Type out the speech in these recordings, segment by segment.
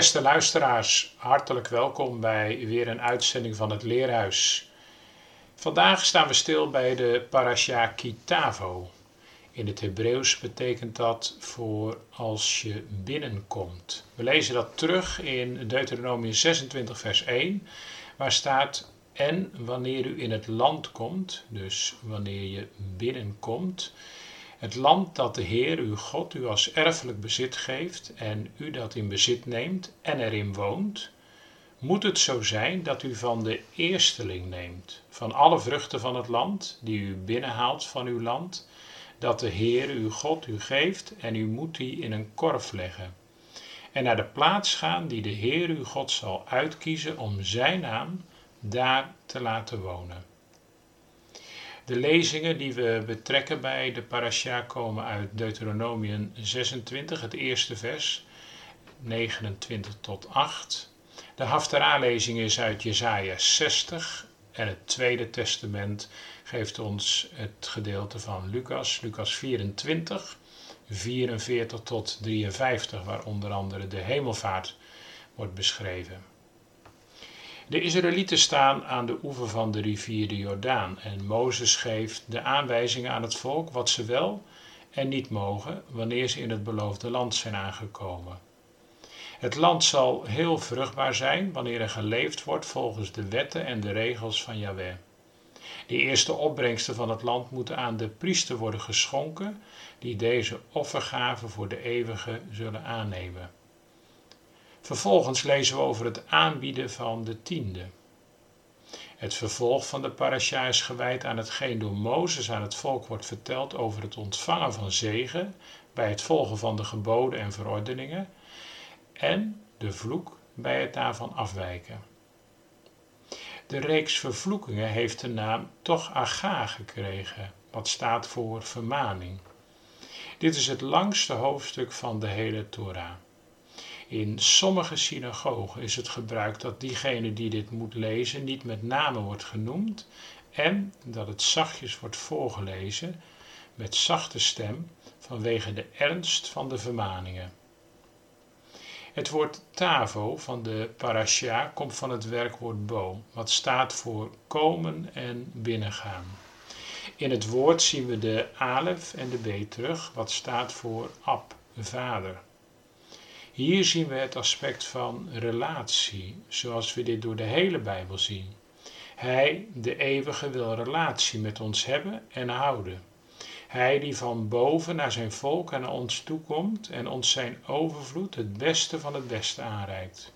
Beste luisteraars, hartelijk welkom bij weer een uitzending van het Leerhuis. Vandaag staan we stil bij de parasha Kitavo. In het Hebreeuws betekent dat voor als je binnenkomt. We lezen dat terug in Deuteronomium 26 vers 1, waar staat en wanneer u in het land komt, dus wanneer je binnenkomt, het land dat de Heer uw God u als erfelijk bezit geeft en u dat in bezit neemt en erin woont, moet het zo zijn dat u van de eersteling neemt, van alle vruchten van het land, die u binnenhaalt van uw land, dat de Heer uw God u geeft en u moet die in een korf leggen. En naar de plaats gaan die de Heer uw God zal uitkiezen om zijn naam daar te laten wonen. De lezingen die we betrekken bij de parasha komen uit Deuteronomium 26, het eerste vers, 29 tot 8. De Haftarah-lezing is uit Jesaja 60 en het Tweede Testament geeft ons het gedeelte van Lucas, Lucas 24, 44 tot 53, waar onder andere de hemelvaart wordt beschreven. De Israëlieten staan aan de oever van de rivier de Jordaan en Mozes geeft de aanwijzingen aan het volk wat ze wel en niet mogen wanneer ze in het beloofde land zijn aangekomen. Het land zal heel vruchtbaar zijn wanneer er geleefd wordt volgens de wetten en de regels van Yahweh. De eerste opbrengsten van het land moeten aan de priester worden geschonken, die deze offergaven voor de eeuwige zullen aannemen. Vervolgens lezen we over het aanbieden van de tiende. Het vervolg van de parasha is gewijd aan hetgeen door Mozes aan het volk wordt verteld over het ontvangen van zegen bij het volgen van de geboden en verordeningen en de vloek bij het daarvan afwijken. De reeks vervloekingen heeft de naam toch aga gekregen, wat staat voor vermaning. Dit is het langste hoofdstuk van de hele Torah. In sommige synagogen is het gebruik dat diegene die dit moet lezen niet met name wordt genoemd en dat het zachtjes wordt voorgelezen met zachte stem vanwege de ernst van de vermaningen. Het woord tavo van de parasha komt van het werkwoord bo, wat staat voor komen en binnengaan. In het woord zien we de alef en de b terug, wat staat voor ab, vader. Hier zien we het aspect van relatie, zoals we dit door de hele Bijbel zien. Hij, de eeuwige, wil relatie met ons hebben en houden. Hij die van boven naar zijn volk en naar ons toekomt en ons zijn overvloed het beste van het beste aanreikt.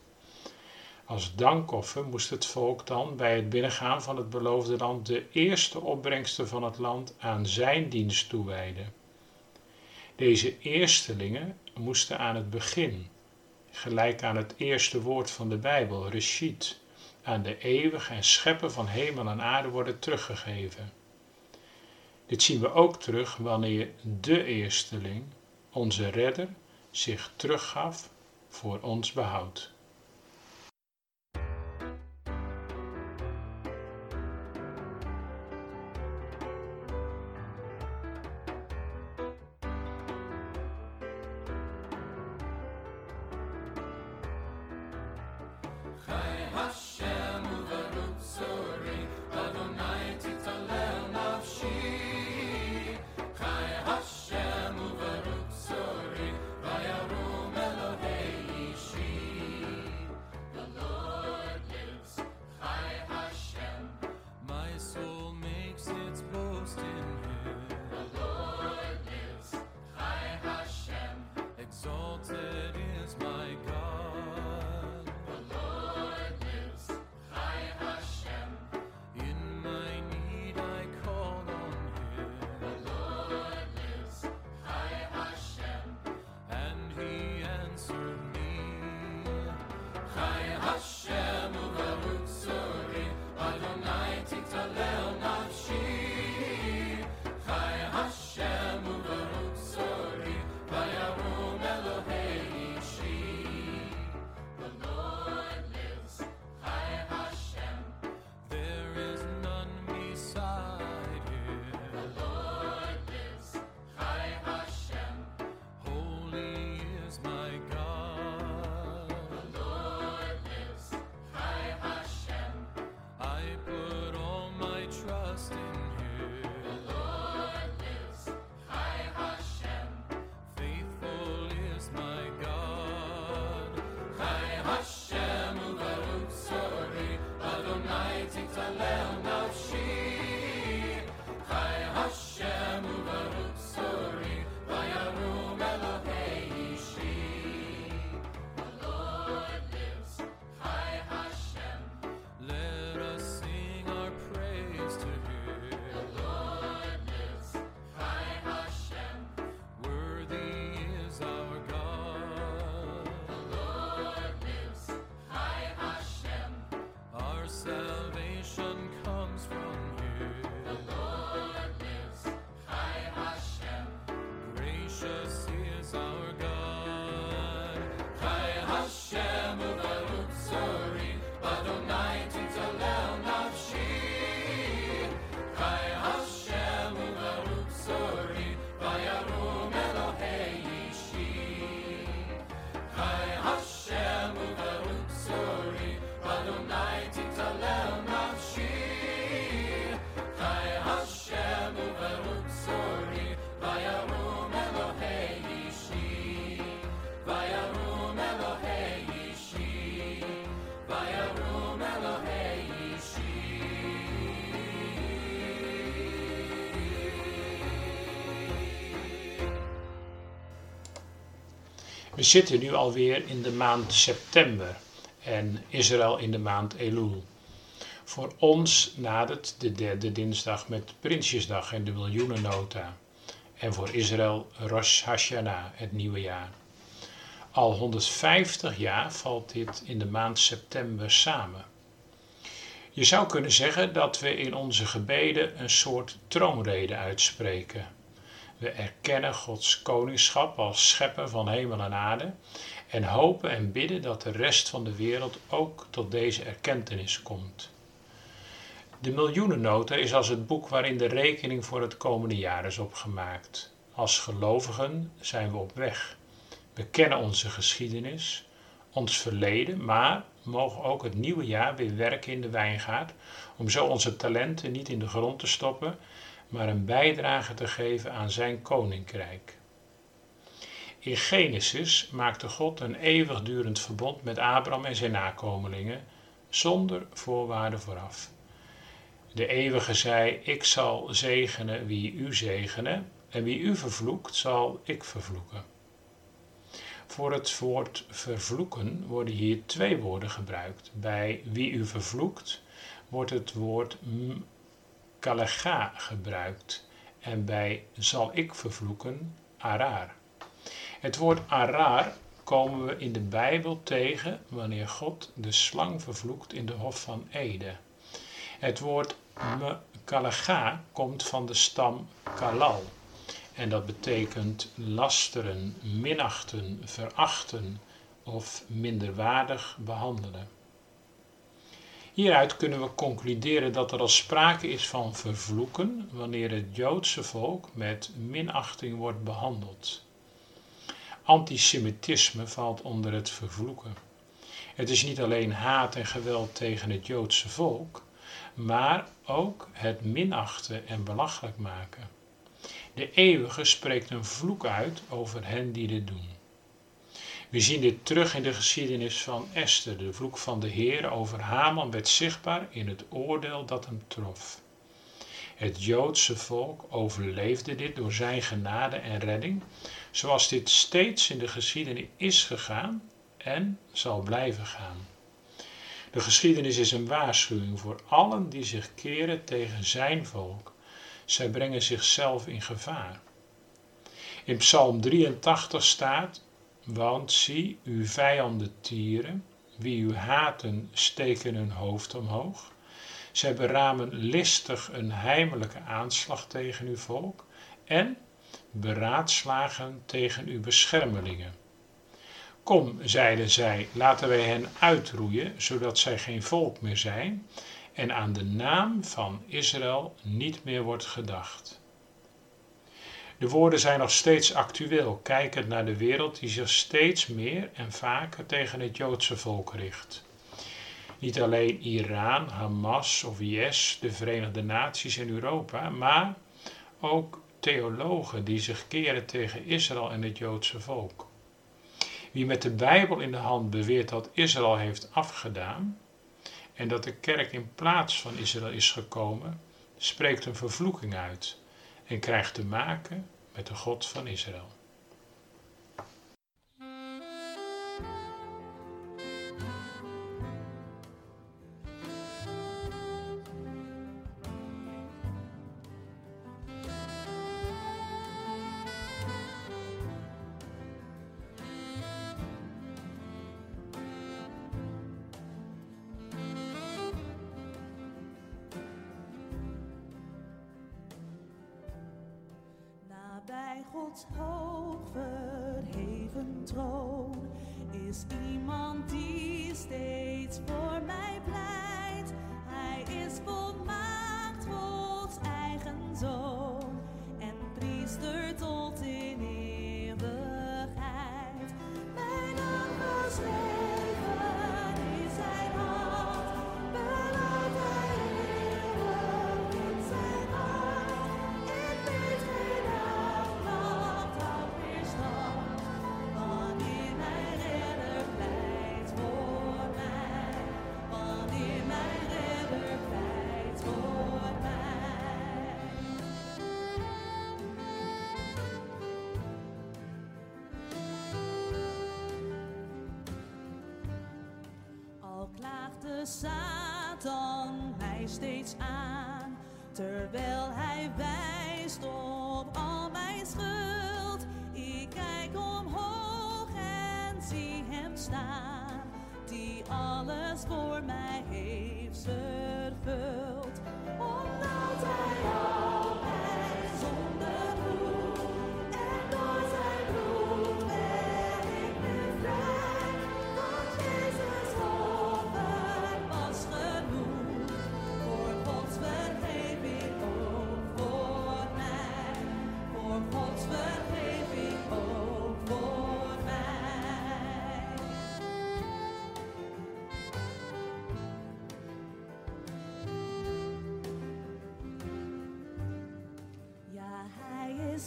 Als dankoffer moest het volk dan bij het binnengaan van het beloofde land de eerste opbrengsten van het land aan zijn dienst toewijden. Deze eerstelingen moesten aan het begin, gelijk aan het eerste woord van de Bijbel, Reshit, aan de eeuwige en schepper van hemel en aarde worden teruggegeven. Dit zien we ook terug wanneer de eersteling, onze redder, zich teruggaf voor ons behoud. Zitten nu alweer in de maand september en Israël in de maand Elul. Voor ons nadert de derde dinsdag met Prinsjesdag en de miljoenennota. En voor Israël Rosh Hashanah, het nieuwe jaar. Al 150 jaar valt dit in de maand september samen. Je zou kunnen zeggen dat we in onze gebeden een soort troonrede uitspreken. We erkennen Gods koningschap als schepper van hemel en aarde en hopen en bidden dat de rest van de wereld ook tot deze erkentenis komt. De miljoenennota is als het boek waarin de rekening voor het komende jaar is opgemaakt. Als gelovigen zijn we op weg. We kennen onze geschiedenis, ons verleden, maar mogen ook het nieuwe jaar weer werken in de wijngaard, om zo onze talenten niet in de grond te stoppen, maar een bijdrage te geven aan zijn koninkrijk. In Genesis maakte God een eeuwigdurend verbond met Abraham en zijn nakomelingen, zonder voorwaarden vooraf. De eeuwige zei: Ik zal zegenen wie u zegenen, en wie u vervloekt, zal ik vervloeken. Voor het woord vervloeken worden hier twee woorden gebruikt. Bij wie u vervloekt wordt het woord kalega gebruikt en bij zal ik vervloeken arar. Het woord arar komen we in de Bijbel tegen wanneer God de slang vervloekt in de Hof van Ede. Het woord kalega komt van de stam kalal. En dat betekent lasteren, minachten, verachten of minderwaardig behandelen. Hieruit kunnen we concluderen dat er al sprake is van vervloeken wanneer het Joodse volk met minachting wordt behandeld. Antisemitisme valt onder het vervloeken. Het is niet alleen haat en geweld tegen het Joodse volk, maar ook het minachten en belachelijk maken. De eeuwige spreekt een vloek uit over hen die dit doen. We zien dit terug in de geschiedenis van Esther. De vloek van de Heer over Haman werd zichtbaar in het oordeel dat hem trof. Het Joodse volk overleefde dit door zijn genade en redding, zoals dit steeds in de geschiedenis is gegaan en zal blijven gaan. De geschiedenis is een waarschuwing voor allen die zich keren tegen zijn volk zij brengen zichzelf in gevaar. In Psalm 83 staat: Want zie, uw vijanden tieren, wie u haten, steken hun hoofd omhoog. Zij beramen listig een heimelijke aanslag tegen uw volk en beraadslagen tegen uw beschermelingen. Kom, zeiden zij, laten wij hen uitroeien, zodat zij geen volk meer zijn en aan de naam van Israël niet meer wordt gedacht. De woorden zijn nog steeds actueel, kijkend naar de wereld die zich steeds meer en vaker tegen het Joodse volk richt. Niet alleen Iran, Hamas of IS, de Verenigde Naties in Europa, maar ook theologen die zich keren tegen Israël en het Joodse volk. Wie met de Bijbel in de hand beweert dat Israël heeft afgedaan, en dat de kerk in plaats van Israël is gekomen, spreekt een vervloeking uit en krijgt te maken met de God van Israël. Gods hoog verheven troon is iemand die steeds voor mij pleit. Hij is volmaakt de Satan mij steeds aan, terwijl hij wijst op al mijn schuld. Ik kijk omhoog en zie hem staan, die alles voor mij heeft vervuld. Omdat hij al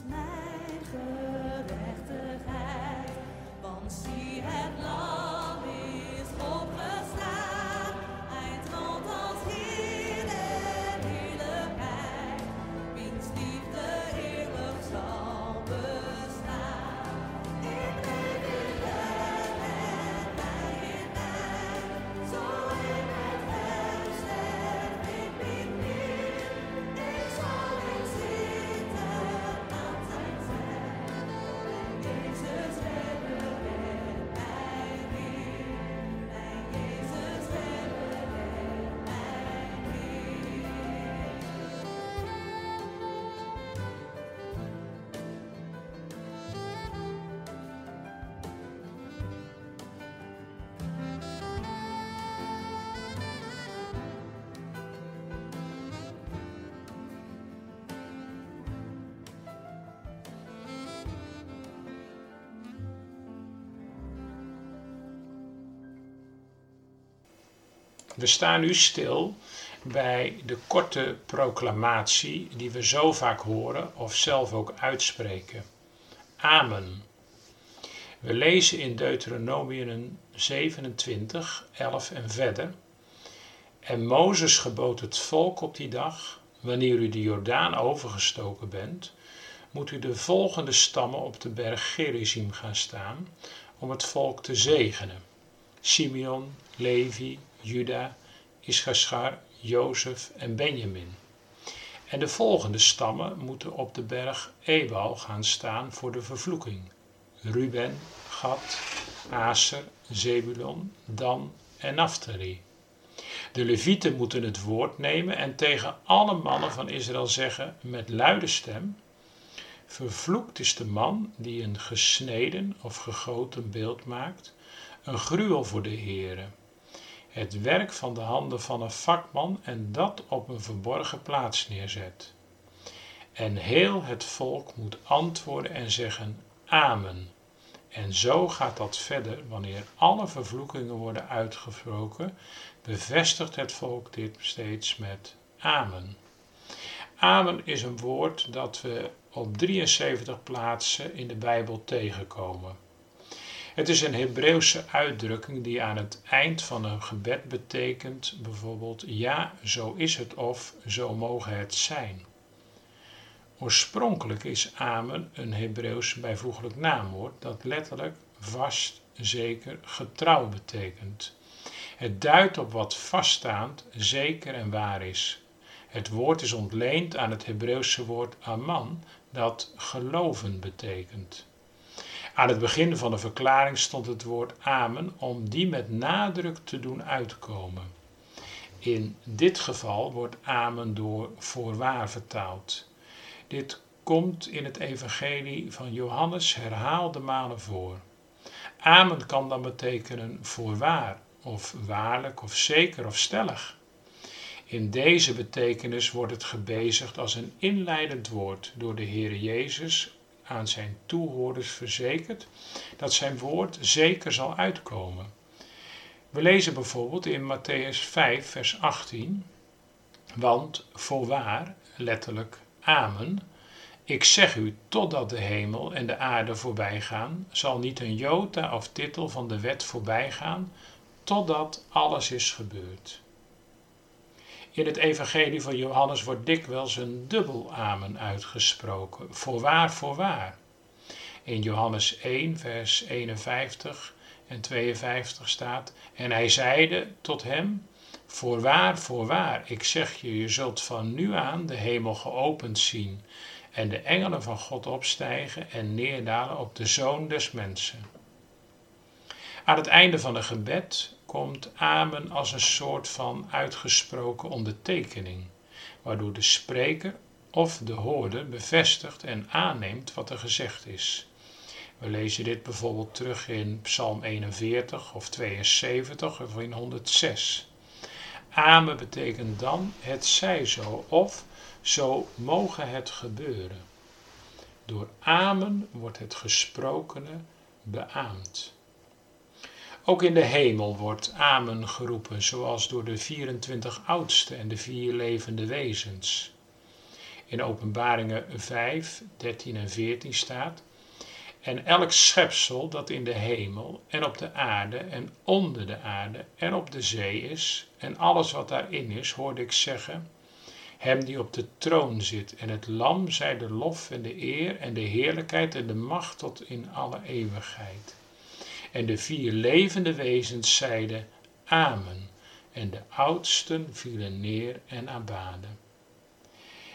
mijn gerechtigheid. Want zie, het lam We staan nu stil bij de korte proclamatie die we zo vaak horen of zelf ook uitspreken. Amen. We lezen in Deuteronomium 27, 11 en verder. En Mozes gebood het volk op die dag, wanneer u de Jordaan overgestoken bent, moet u de volgende stammen op de berg Gerizim gaan staan om het volk te zegenen. Simeon, Levi, Juda, Issachar, Jozef en Benjamin. En de volgende stammen moeten op de berg Ebal gaan staan voor de vervloeking. Ruben, Gad, Aser, Zebulon, Dan en Naphtali. De levieten moeten het woord nemen en tegen alle mannen van Israël zeggen met luide stem: Vervloekt is de man die een gesneden of gegoten beeld maakt, een gruwel voor de Heere. Het werk van de handen van een vakman en dat op een verborgen plaats neerzet. En heel het volk moet antwoorden en zeggen: Amen. En zo gaat dat verder wanneer alle vervloekingen worden uitgesproken, bevestigt het volk dit steeds met Amen. Amen is een woord dat we op 73 plaatsen in de Bijbel tegenkomen. Het is een Hebreeuwse uitdrukking die aan het eind van een gebed betekent bijvoorbeeld ja, zo is het of zo mogen het zijn. Oorspronkelijk is amen een Hebreeuws bijvoeglijk naamwoord dat letterlijk vast, zeker, getrouw betekent. Het duidt op wat vaststaand, zeker en waar is. Het woord is ontleend aan het Hebreeuwse woord aman, dat geloven betekent. Aan het begin van de verklaring stond het woord amen om die met nadruk te doen uitkomen. In dit geval wordt amen door voorwaar vertaald. Dit komt in het evangelie van Johannes herhaalde malen voor. Amen kan dan betekenen voorwaar of waarlijk of zeker of stellig. In deze betekenis wordt het gebezigd als een inleidend woord door de Heer Jezus aan zijn toehoorders verzekerd dat zijn woord zeker zal uitkomen. We lezen bijvoorbeeld in Matthäus 5, vers 18: Want voorwaar, letterlijk amen, ik zeg u, totdat de hemel en de aarde voorbij gaan, zal niet een jota of titel van de wet voorbij gaan, totdat alles is gebeurd. In het evangelie van Johannes wordt dikwijls een dubbel amen uitgesproken. Voorwaar, voorwaar. In Johannes 1, vers 51 en 52 staat: En hij zeide tot hem: Voorwaar, voorwaar, ik zeg je, je zult van nu aan de hemel geopend zien en de engelen van God opstijgen en neerdalen op de zoon des mensen. Aan het einde van een gebed komt amen als een soort van uitgesproken ondertekening, waardoor de spreker of de hoorder bevestigt en aanneemt wat er gezegd is. We lezen dit bijvoorbeeld terug in Psalm 41 of 72 of in 106. Amen betekent dan het zij zo of zo mogen het gebeuren. Door amen wordt het gesprokene beaamd. Ook in de hemel wordt amen geroepen, zoals door de 24 oudste en de vier levende wezens. In Openbaringen 5, 13 en 14 staat: En elk schepsel dat in de hemel en op de aarde en onder de aarde en op de zee is, en alles wat daarin is, hoorde ik zeggen: Hem die op de troon zit en het Lam zij de lof en de eer en de heerlijkheid en de macht tot in alle eeuwigheid. En de vier levende wezens zeiden Amen. En de oudsten vielen neer en aanbaden.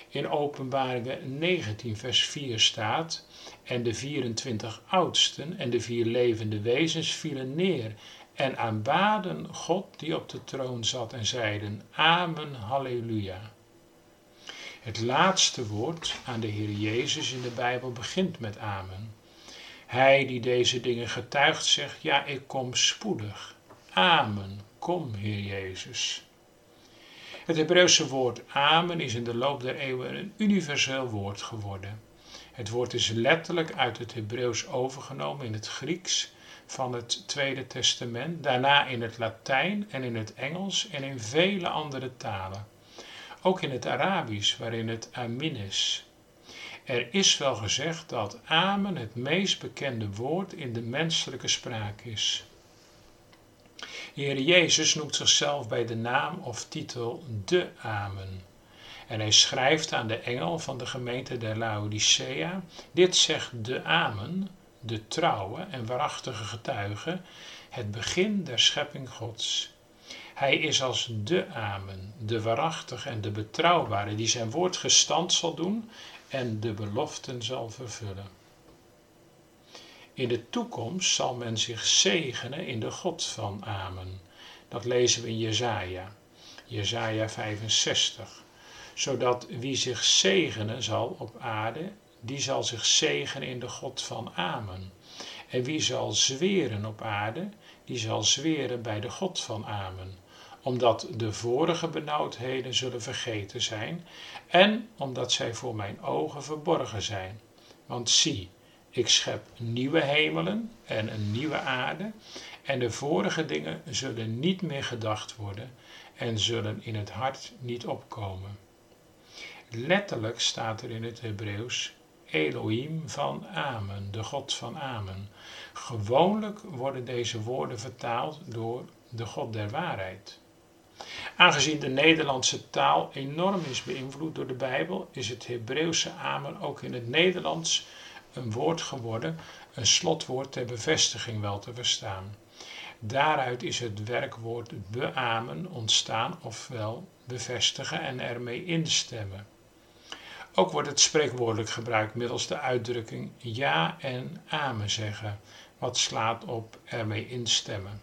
In Openbaringen 19, vers 4 staat: En de 24 oudsten en de vier levende wezens vielen neer en aanbaden God die op de troon zat en zeiden: Amen, Halleluja. Het laatste woord aan de Heer Jezus in de Bijbel begint met Amen. Hij die deze dingen getuigt zegt, ja, ik kom spoedig. Amen. Kom, Heer Jezus. Het Hebreeuwse woord amen is in de loop der eeuwen een universeel woord geworden. Het woord is letterlijk uit het Hebreeuws overgenomen in het Grieks van het Tweede Testament, daarna in het Latijn en in het Engels en in vele andere talen. Ook in het Arabisch, waarin het amin is. Er is wel gezegd dat amen het meest bekende woord in de menselijke spraak is. Heer Jezus noemt zichzelf bij de naam of titel de Amen. En hij schrijft aan de engel van de gemeente der Laodicea: Dit zegt de Amen, de trouwe en waarachtige getuige, het begin der schepping Gods. Hij is als de Amen, de waarachtige en de betrouwbare, die zijn woord gestand zal doen en de beloften zal vervullen. In de toekomst zal men zich zegenen in de God van Amen. Dat lezen we in Jesaja, Jesaja 65. Zodat wie zich zegenen zal op aarde, die zal zich zegenen in de God van Amen. En wie zal zweren op aarde, die zal zweren bij de God van Amen omdat de vorige benauwdheden zullen vergeten zijn en omdat zij voor mijn ogen verborgen zijn. Want zie, ik schep nieuwe hemelen en een nieuwe aarde, en de vorige dingen zullen niet meer gedacht worden en zullen in het hart niet opkomen. Letterlijk staat er in het Hebreeuws Elohim van Amen, de God van Amen. Gewoonlijk worden deze woorden vertaald door de God der waarheid. Aangezien de Nederlandse taal enorm is beïnvloed door de Bijbel, is het Hebreeuwse amen ook in het Nederlands een woord geworden, een slotwoord ter bevestiging wel te verstaan. Daaruit is het werkwoord beamen ontstaan, ofwel bevestigen en ermee instemmen. Ook wordt het spreekwoordelijk gebruikt middels de uitdrukking ja en amen zeggen, wat slaat op ermee instemmen.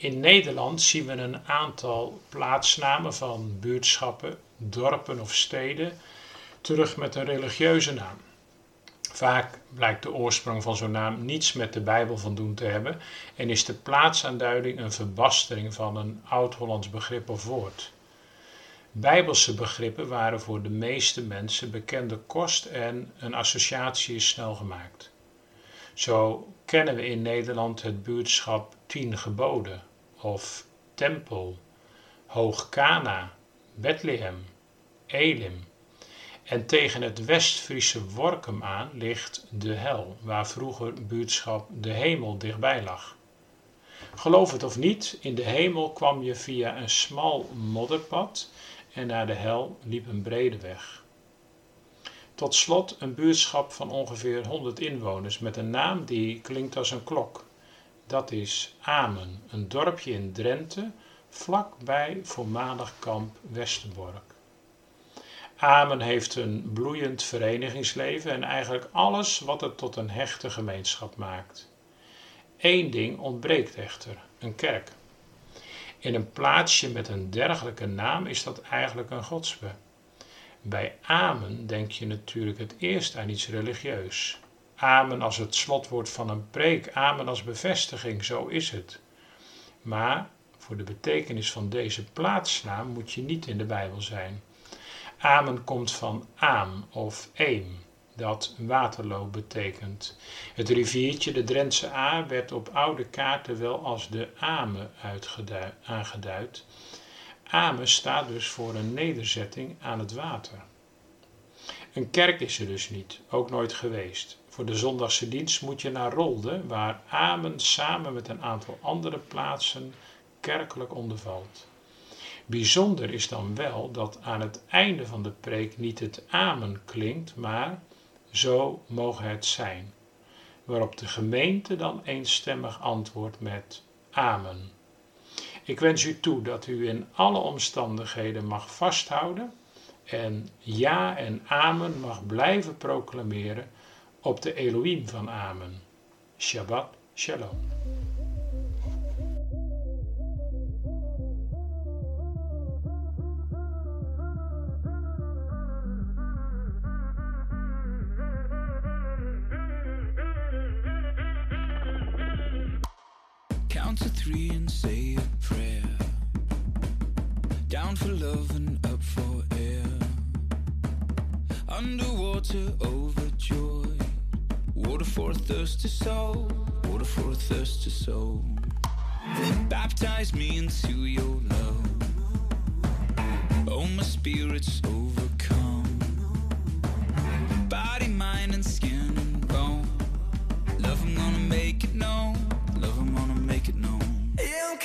In Nederland zien we een aantal plaatsnamen van buurtschappen, dorpen of steden terug met een religieuze naam. Vaak blijkt de oorsprong van zo'n naam niets met de Bijbel van doen te hebben en is de plaatsaanduiding een verbastering van een oud-Hollands begrip of woord. Bijbelse begrippen waren voor de meeste mensen bekende kost en een associatie is snel gemaakt. Zo kennen we in Nederland het buurtschap Tien Geboden of Tempel, Hoogkana, Bethlehem, Elim. En tegen het West-Friese Workum aan ligt de hel, waar vroeger buurtschap de hemel dichtbij lag. Geloof het of niet, in de hemel kwam je via een smal modderpad en naar de hel liep een brede weg. Tot slot een buurtschap van ongeveer 100 inwoners met een naam die klinkt als een klok. Dat is Amen, een dorpje in Drenthe, vlakbij voormalig kamp Westerbork. Amen heeft een bloeiend verenigingsleven en eigenlijk alles wat het tot een hechte gemeenschap maakt. Eén ding ontbreekt echter: een kerk. In een plaatsje met een dergelijke naam is dat eigenlijk een godsbe. Bij Amen denk je natuurlijk het eerst aan iets religieus. Amen als het slotwoord van een preek, amen als bevestiging, zo is het. Maar voor de betekenis van deze plaatsnaam moet je niet in de Bijbel zijn. Amen komt van aam of eem, dat Waterloo betekent. Het riviertje, de Drentse A, werd op oude kaarten wel als de Ame aangeduid. Ame staat dus voor een nederzetting aan het water. Een kerk is er dus niet, ook nooit geweest. Voor de zondagse dienst moet je naar Rolde, waar Amen samen met een aantal andere plaatsen kerkelijk ondervalt. Bijzonder is dan wel dat aan het einde van de preek niet het amen klinkt, maar zo mogen het zijn. Waarop de gemeente dan eenstemmig antwoordt met amen. Ik wens u toe dat u in alle omstandigheden mag vasthouden en ja en amen mag blijven proclameren op de Elohim van amen. Shabbat shalom.